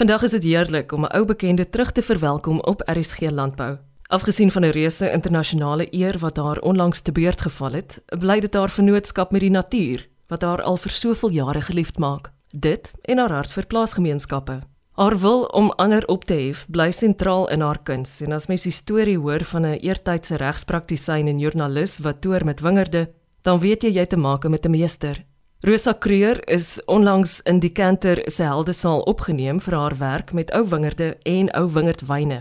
Vandag is dit heerlik om 'n ou bekende terug te verwelkom op RSG Landbou. Afgesien van 'n reuse internasionale eer wat haar onlangs te beurt geval het, bly dit haar vennootskap met die natuur wat haar al vir soveel jare geliefd maak. Dit en haar hart vir plaasgemeenskappe. Haar wil om ander op te hef bly sentraal in haar kuns en as mens die storie hoor van 'n eertydse regspraktisyn en joernalis wat toer met wingerde, dan weet jy jy te maak met 'n meester. Rosa Kreur is onlangs in die Kanter se heldesaal opgeneem vir haar werk met ou wingerde en ou wingerdwyne.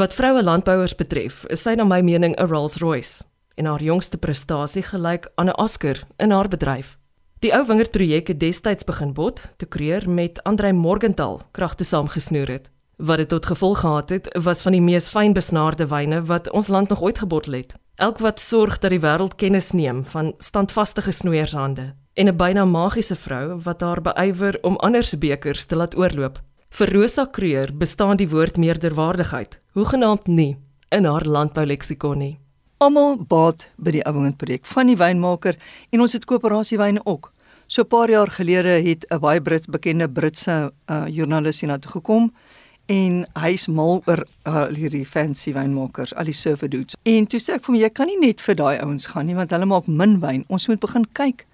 Wat vroue landbouers betref, is sy na my mening 'n Rolls-Royce en haar jongste prestasie gelyk aan 'n Oscar in haar bedryf. Die ou wingerdprojek het destyds begin bot te kreer met Andrei Morgenthal kragte saamgesnoer het. Wat dit tot gevolg gehad het, was van die mees fyn besnaarde wyne wat ons land nog ooit gebottel het. Elk wat sorg dat die wêreld kennis neem van standvaste snoeiershande en 'n byna magiese vrou wat haar beywer om ander se bekers te laat oorloop. Vir Rosa Kreur bestaan die woord meerderwaardigheid, hoegenaamd nie in haar landbouleksikon nie. Almal baat by die ouwingend projek van die wynmaker en ons het koöperasiewyne ook. So 'n paar jaar gelede het 'n baie Brit bekende Britse uh, joernalis hier na toe gekom en hy's mal oor uh, hierdie fancy wynmakers, al die surfer dudes. En toe sê ek vir hom jy kan nie net vir daai ouens gaan nie want hulle maak min wyn. Ons moet begin kyk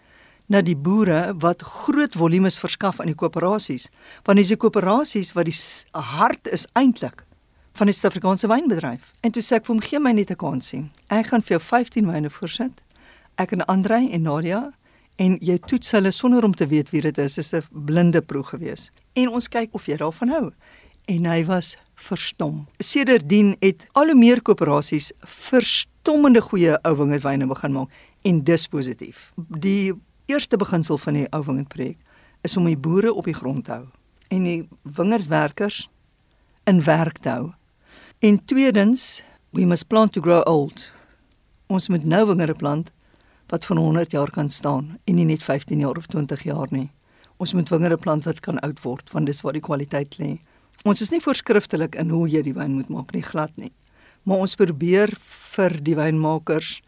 na die boere wat groot volumes verskaf aan die koöperasies. Want dis die koöperasies wat die hart is eintlik van die Suid-Afrikaanse wynbedryf. En toe sê ek vir hom gee my net 'n kans sien. Ek gaan vir jou 15 wyne voorsit. Ek en Andrei en Nadia en jy toets hulle sonder om te weet wie dit is. Is 'n blinde proe gewees. En ons kyk of jy daarvan hou. En hy was verstom. Sedertdien het al hoe meer koöperasies verstommende goeie ou wingerdwyne begin maak en dis positief. Die eerste beginsel van die ou wingerdprojek is om die boere op die grond te hou en die wingerdwerkers in werk te hou. En tweedens, we must plant to grow old. Ons moet nou wingerde plant wat van 100 jaar kan staan en nie net 15 jaar of 20 jaar nie. Ons moet wingerde plant wat kan oud word want dis waar die kwaliteit lê. Ons is nie voorskriftelik in hoe jy die wyn moet maak nie, glad nie. Maar ons probeer vir die wynmakers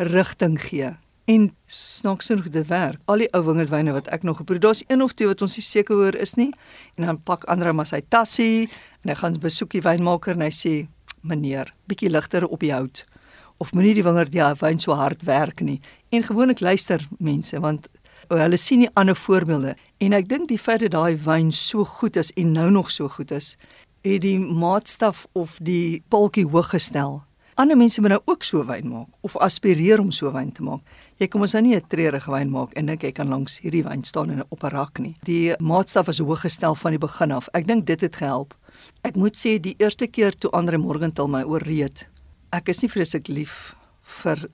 rigting gee. En snaaks genoeg dit werk. Al die ou wingerdwyne wat ek nog geproe, daar's een of twee wat ons nie seker oor is nie. En dan pak ander maar sy tassie en hy gaan besoek die wynmaker en hy sê meneer bietjie ligter op die hout. Of moenie die wingerd ja wyn so hard werk nie. En gewoonlik luister mense want hulle sien nie ander voorbeelde. En ek dink die feit dat daai wyn so goed is en nou nog so goed is het die maatstaf of die paltjie hoog gestel. Ander mense moet nou ook so wyn maak of aspireer om so wyn te maak jy kom ons nou nie 'n treurige wyn maak en dink jy kan langs hierdie wyn staan in 'n op 'n rak nie die maatstaf is hoog gestel van die begin af ek dink dit het gehelp Ek moet sê die eerste keer toe Andre Morgenthal my ooreed, ek is nie vreeslik lief vir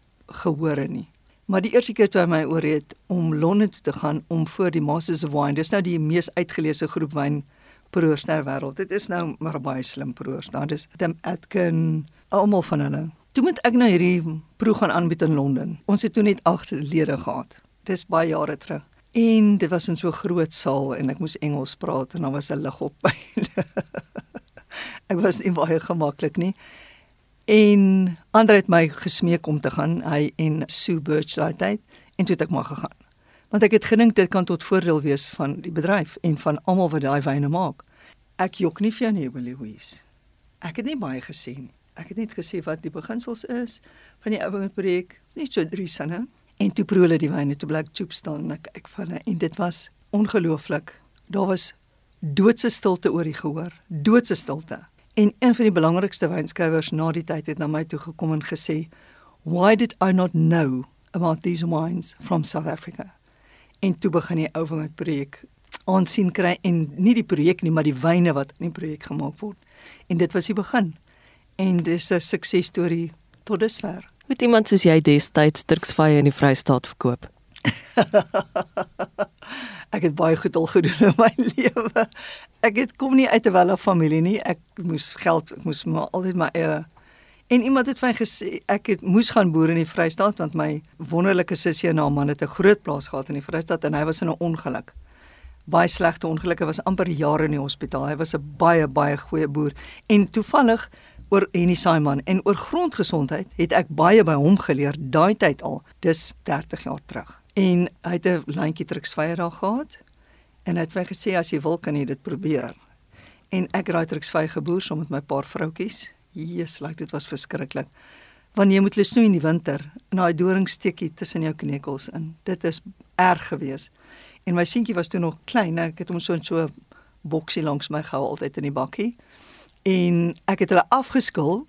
gehore nie. Maar die eerste keer toe hy my ooreed om Londen toe te gaan om voor die Masters of Wine, dis nou die mees uitgeleese groep wyn proeërs ter wêreld. Dit is nou maar baie slim proeërs. Daar is Tim Atkin, almal van hulle. Toe moet ek nou hierdie proe gaan aanbied in Londen. Ons het toe net 8 lede gehad. Dis baie jare terug. En dit was in so 'n groot saal en ek moes Engels praat en daar was 'n lig op by. ek was nie baie gemaklik nie. En ander het my gesmeek om te gaan, hy en Sue Birch daai tyd en toe het ek maar gegaan. Want ek het gedink dit kan tot voordeel wees van die bedryf en van almal wat daai wyne maak. Ek jok nie vir jou nie, Willie Louise. Ek het nie baie gesê nie. Ek het net gesê wat die beginsels is van die ouer projek, net so drie sinne. En toe proe hulle die wyne toe blik choop staan en ek kyk van en dit was ongelooflik. Daar was doodse stilte oor die gehoor, doodse stilte. En een van die belangrikste wynskrywers na die tyd het na my toe gekom en gesê, "Why did I not know about these wines from South Africa?" En toe begin die ou van dit projek aansien kry en nie die projek nie, maar die wyne wat in die projek gemaak word. En dit was die begin. En dis 'n suksesstorie tot dusver. Hoe iemand soos jy destyds Turksvye in die Vrystaat verkoop? ek het baie goed al gedoen in my lewe. Ek het kom nie uit 'n welle familie nie. Ek moes geld, ek moes maar altyd my eie En iemand het my gesê ek het moes gaan boer in die Vrystaat want my wonderlike sussie en haar man het 'n groot plaas gehad in die Vrystaat en hy was in 'n ongeluk. Baie slegte ongeluk. Hy was amper jare in die hospitaal. Hy was 'n baie baie goeie boer en toevallig oor Henny Simon en oor grondgesondheid het ek baie by hom geleer daai tyd al. Dis 30 jaar terug. En hy het 'n lyntjie truksvyer daar gehad en het vir gesê as jy wil kan jy dit probeer. en ek raai truksvy geboer saam met my paar vroutjies. Jesus, like dit was verskriklik. Wanneer jy moet hulle snoei in die winter, en daai doring steekie tussen jou kneukels in. Dit is erg geweest. En my seentjie was toe nog klein, ek het hom so in so boksie langs my gehou altyd in die bakkie. En ek het hulle afgeskil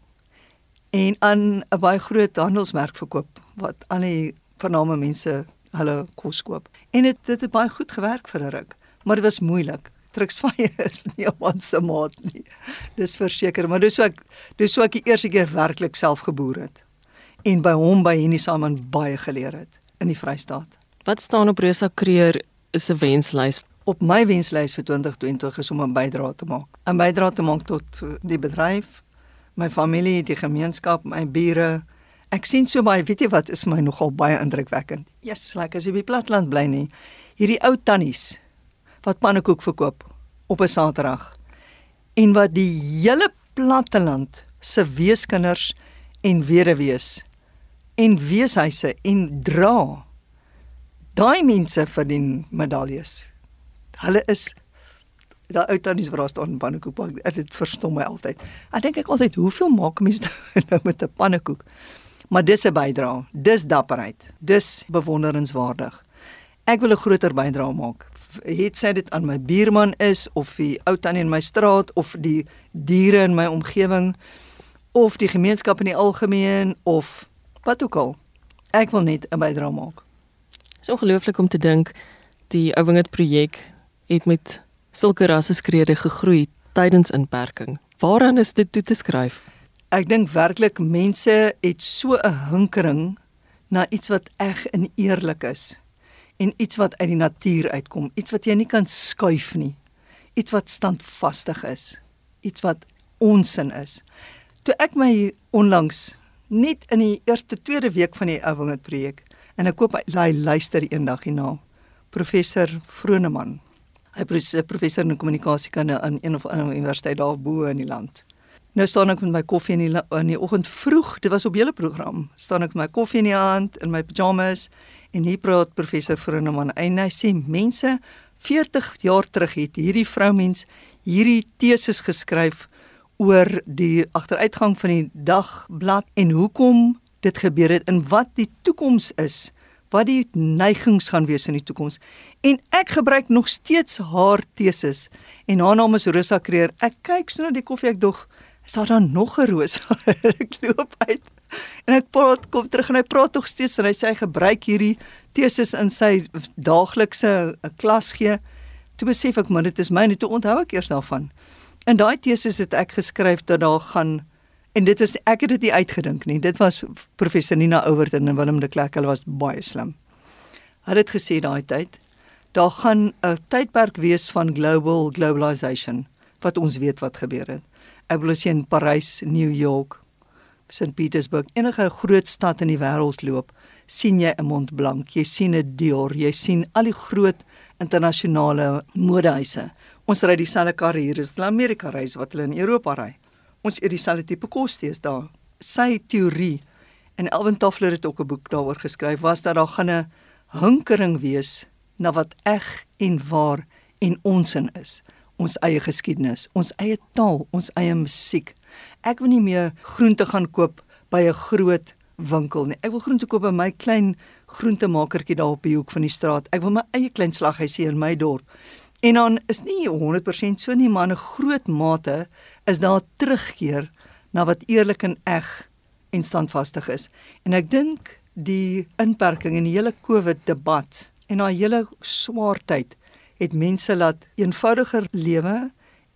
en aan 'n baie groot handelsmerk verkoop wat aan die vername mense hulle kos koop. En dit dit het baie goed gewerk vir 'n ruk, maar dit was moeilik. Truksvye is nie 'n man se maat nie. Dis verseker, maar dis so ek dis so ek die eerste keer werklik self geboer het en by hom by Henny Simon baie geleer het in die Vrystaat. Wat staan op Rosa Kreer 'n wenslys op my wenslys vir 2020 is om 'n bydrae te maak. 'n Bydrae te maak tot die bedryf, my familie, die gemeenskap, my bure. Ek sien so baie, weet jy wat is my nogal baie indrukwekkend. Yes, like as jy by platland bly nie. Hierdie ou tannies wat pannekoek verkoop op 'n Saterdag en wat die hele platteland se weeskinders en weduwees en weeshuise en dra. Daai mense verdien medaljes hulle is daai ou tannies wat daar staan in pannekoek bak. Dit verstom my altyd. Ek dink ek altyd hoeveel maak mense nou met 'n pannekoek? Maar dis 'n bydrae. Dis dapperheid. Dis bewonderenswaardig. Ek wil 'n groter bydrae maak. Het sy dit aan my buurman is of die ou tannie in my straat of die diere in my omgewing of die gemeenskap in die algemeen of wat ook al. Ek wil net 'n bydrae maak. Dit is ongelooflik om te dink die Ouwingerd projek het met sulke rasseskrede gegroei tydens inperking. Waaraan is dit toe te skryf? Ek dink werklik mense het so 'n hinkering na iets wat eg en eerlik is en iets wat uit die natuur uitkom, iets wat jy nie kan skuif nie. Iets wat standvastig is, iets wat onsin is. Toe ek my onlangs net in die eerste tweede week van die Ouwingerd projek en ek koop hy luister eendag hierna. Professor Vroneman Hy is 'n professor in kommunikasiekunde aan een of ander universiteit daar bo in die land. Nou staan ek met my koffie in die in die oggend vroeg, dit was op hele program. Staan ek met my koffie in die hand in my pyjamas en hier praat professor Vroneman en hy sê mense 40 jaar terug het hierdie vroumens hierdie teses geskryf oor die agteruitgang van die dagblad en hoekom dit gebeur het en wat die toekoms is wat die neigings gaan wees in die toekoms. En ek gebruik nog steeds haar teses en haar naam is Rosa Kreer. Ek kyk so na die koffie ek dog, is daar dan nog 'n Rosa? ek loop uit. En ek praat kom terug en hy praat nog steeds en hy sê hy gebruik hierdie teses in sy daaglikse eh, klas gee. Toe besef ek maar dit is myne, toe onthou ek eers daarvan. In daai teses het ek geskryf dat daar gaan En dit is ek het dit nie uitgedink nie. Dit was professor Nina Ouwerton en Willem de Klerk. Hulle was baie slim. Hulle het gesê daai tyd daar gaan 'n tydperk wees van global globalization wat ons weet wat gebeur het. Ek wil sien in Parys, New York, St Petersburg, enige groot stad in die wêreld loop, sien jy 'n Mont Blanc, jy sien 'n Dior, jy sien al die groot internasionale modehuise. Ons ry dieselfde karre hier as in Amerika reis wat hulle in Europa ry ons eet dieselfde tipe kos steeds daar. Sy teorie en Elwin Tafler het ook 'n boek daaroor geskryf was dat daar gaan 'n hinkering wees na wat eg en waar en onsin is. Ons eie geskiedenis, ons eie taal, ons eie musiek. Ek wil nie meer groente gaan koop by 'n groot winkel nie. Ek wil groente koop by my klein groentemakertjie daar op die hoek van die straat. Ek wil my eie klein slaghuisie in my dorp. En dan is nie 100% so nie, maar 'n groot mate is daar terugkeer na wat eerlik en eg en standvastig is. En ek dink die inperking en die hele COVID debat en daai hele swaar tyd het mense laat eenvoudiger lewe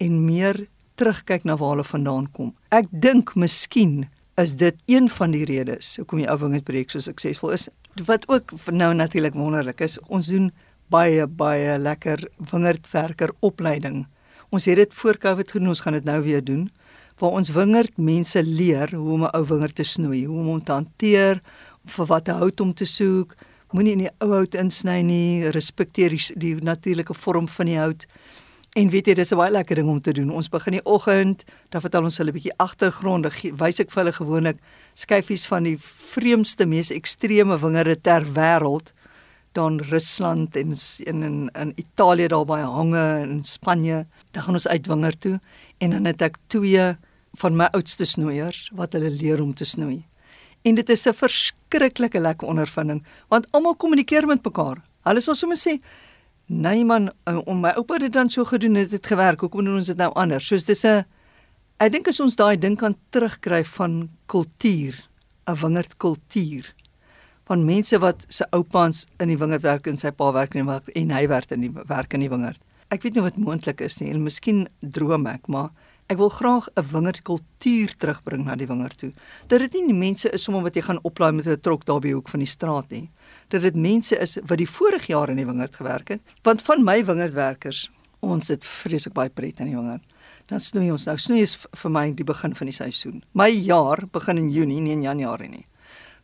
en meer terugkyk na waar hulle vandaan kom. Ek dink miskien is dit een van die redes hoekom die ou wingerdprojek so suksesvol is. Wat ook nou natuurlik wonderlik is, ons doen baie baie lekker wingerdwerker opleiding Ons het dit voor Covid gedoen, ons gaan dit nou weer doen waar ons wingerd mense leer hoe om 'n ou wingerd te snoei, hoe om hom te hanteer, vir watter hout om te soek, moenie in die ou hout insny nie, respekteer die, die natuurlike vorm van die hout. En weet jy, dis 'n baie lekker ding om te doen. Ons begin die oggend, dan vertel ons hulle 'n bietjie agtergronde, wys ek vir hulle gewoonlik skyfies van die vreemdste, mees ekstreme wingerde ter wêreld daar in Rusland en in in, in Italië daar by hange in Spanje. Dan gaan ons uit wingerd toe en dan het ek twee van my oudste snoeiers wat hulle leer om te snoei. En dit is 'n verskriklike lekker ondervinding want almal kommunikeer met mekaar. Hulle sal sommer sê, "Nee man, eh, om my oupa het dan so gedoen, het dit gewerk. Hoekom doen ons dit nou anders?" Soos dis 'n ek dink as ons daai ding kan terugkry van kultuur, 'n wingerdkultuur van mense wat se oupaans in die wingerd werk en sy pa werk in die wingerd en hy werk in die werk in die wingerd. Ek weet nie wat moontlik is nie en miskien droom ek, maar Ek wil graag 'n wingerdkultuur terugbring na die wingerd toe. Dat dit nie mense is sommer wat jy gaan oplaai met 'n trok daar by hoek van die straat nie. Dat dit mense is wat die vorige jaar in die wingerd gewerk het. Want van my wingerdwerkers, ons het vreeslik baie pret in die wingerd. Dan snoei ons nou. Snoei is vir my die begin van die seisoen. My jaar begin in Junie, nie in Januarie nie.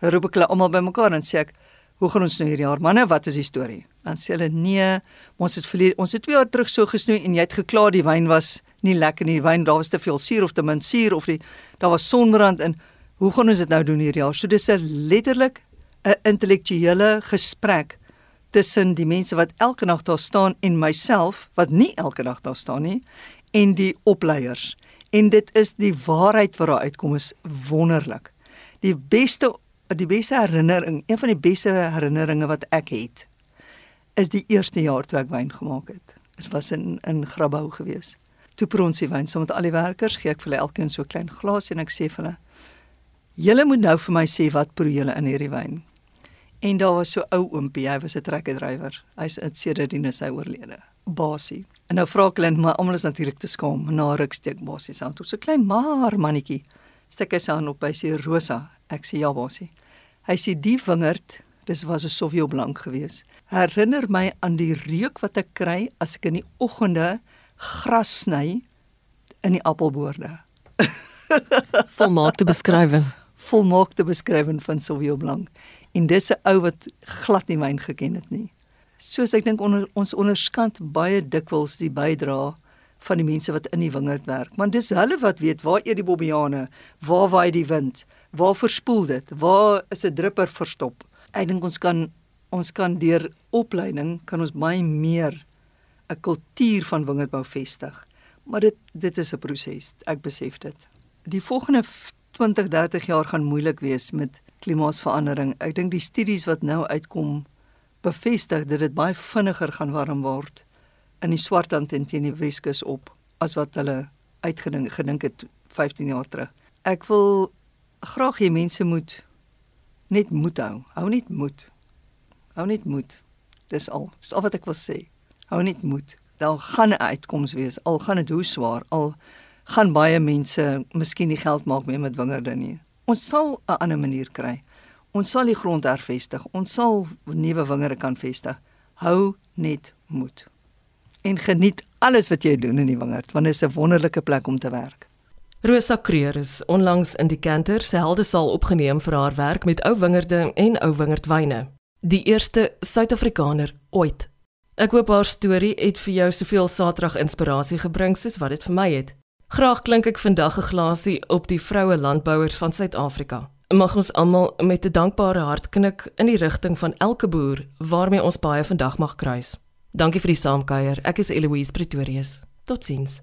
Roep ek hulle almal bymekaar en sê ek, "Hoe gaan ons nou hierdie jaar, manne? Wat is die storie?" Dan sê hulle, "Nee, ons het verlede, ons het 2 jaar terug so gesnoei en jy het gekla die wyn was nie lekker nie. Die wyn daar was te veel suur of te min suur of die daar was sonbrand in. Hoe gaan ons dit nou doen hierdie jaar? So dis 'n letterlik 'n intellektuele gesprek tussen die mense wat elke nag daar staan en myself wat nie elke dag daar staan nie en die opleiers. En dit is die waarheid wat daar uitkom is wonderlik. Die beste die beste herinnering, een van die beste herinneringe wat ek het is die eerste jaar toe ek wyn gemaak het. Dit was in in Grabouw geweest toe proe ons die wyn saam met al die werkers, gee ek vir hulle elkeen so 'n klein glas en ek sê vir hulle: "Julle moet nou vir my sê wat proe julle in hierdie wyn." En daar was so ou oompie, hy was 'n trekkerdrywer. Hy's in Sedertine sy oorlede. Basie. En nou vra Clint, maar almal is natuurlik te skaam. Na ruk steek Basie se hand op. So klein maar mannetjie. Steek hy sy hand op by sy Rosa. Ek sê ja, Basie. Hy sê die wingerd, dis was 'n Sovio blank geweest. Herinner my aan die reuk wat ek kry as ek in die oggende gras sny in die appelboorde. Volmaakte beskrywing. Volmaakte beskrywing van Sauvignon Blanc. En dis 'n ou wat glad nie wyn geken het nie. Soos ek dink onder, ons onderskant baie dikwels die bydrae van die mense wat in die wingerd werk. Want dis hulle wat weet waar eet die bobbiane, waar waai die wind, waar verspoel dit, waar is 'n drupper verstop. Ek dink ons kan ons kan deur opleiding kan ons baie meer 'n kultuur van wingerdbou vestig. Maar dit dit is 'n proses, ek besef dit. Die volgende 20, 30 jaar gaan moeilik wees met klimaatsverandering. Ek dink die studies wat nou uitkom bevestig dat dit baie vinniger gaan warm word in die Swartland en teen die Weskus op as wat hulle uitgedink gedink het 15 jaar terug. Ek wil graag hê mense moet net moed hou. Hou net moed. Hou net moed. Dis al. Dis al wat ek wil sê hou net moed. Daar gaan 'n uitkoms wees. Al gaan dit hoe swaar, al gaan baie mense miskien nie geld maak meer met wingerde nie. Ons sal 'n ander manier kry. Ons sal die grond hervestig. Ons sal nuwe wingerde kan vestig. Hou net moed. En geniet alles wat jy doen in die wingerd, want dit is 'n wonderlike plek om te werk. Rosa Creer is onlangs in die Kanter se heldesaal opgeneem vir haar werk met ou wingerde en ou wingerdwyne. Die eerste Suid-Afrikaner ooit Ek hoop haar storie het vir jou soveel Saterdag inspirasie gebring soos wat dit vir my het. Graag klink ek vandag 'n glasie op die vroue landbouers van Suid-Afrika. Mag ons almal met 'n dankbare hart knik in die rigting van elke boer waarmee ons baie vandag mag kruis. Dankie vir die saamkuier. Ek is Eloise Pretorius. Totsiens.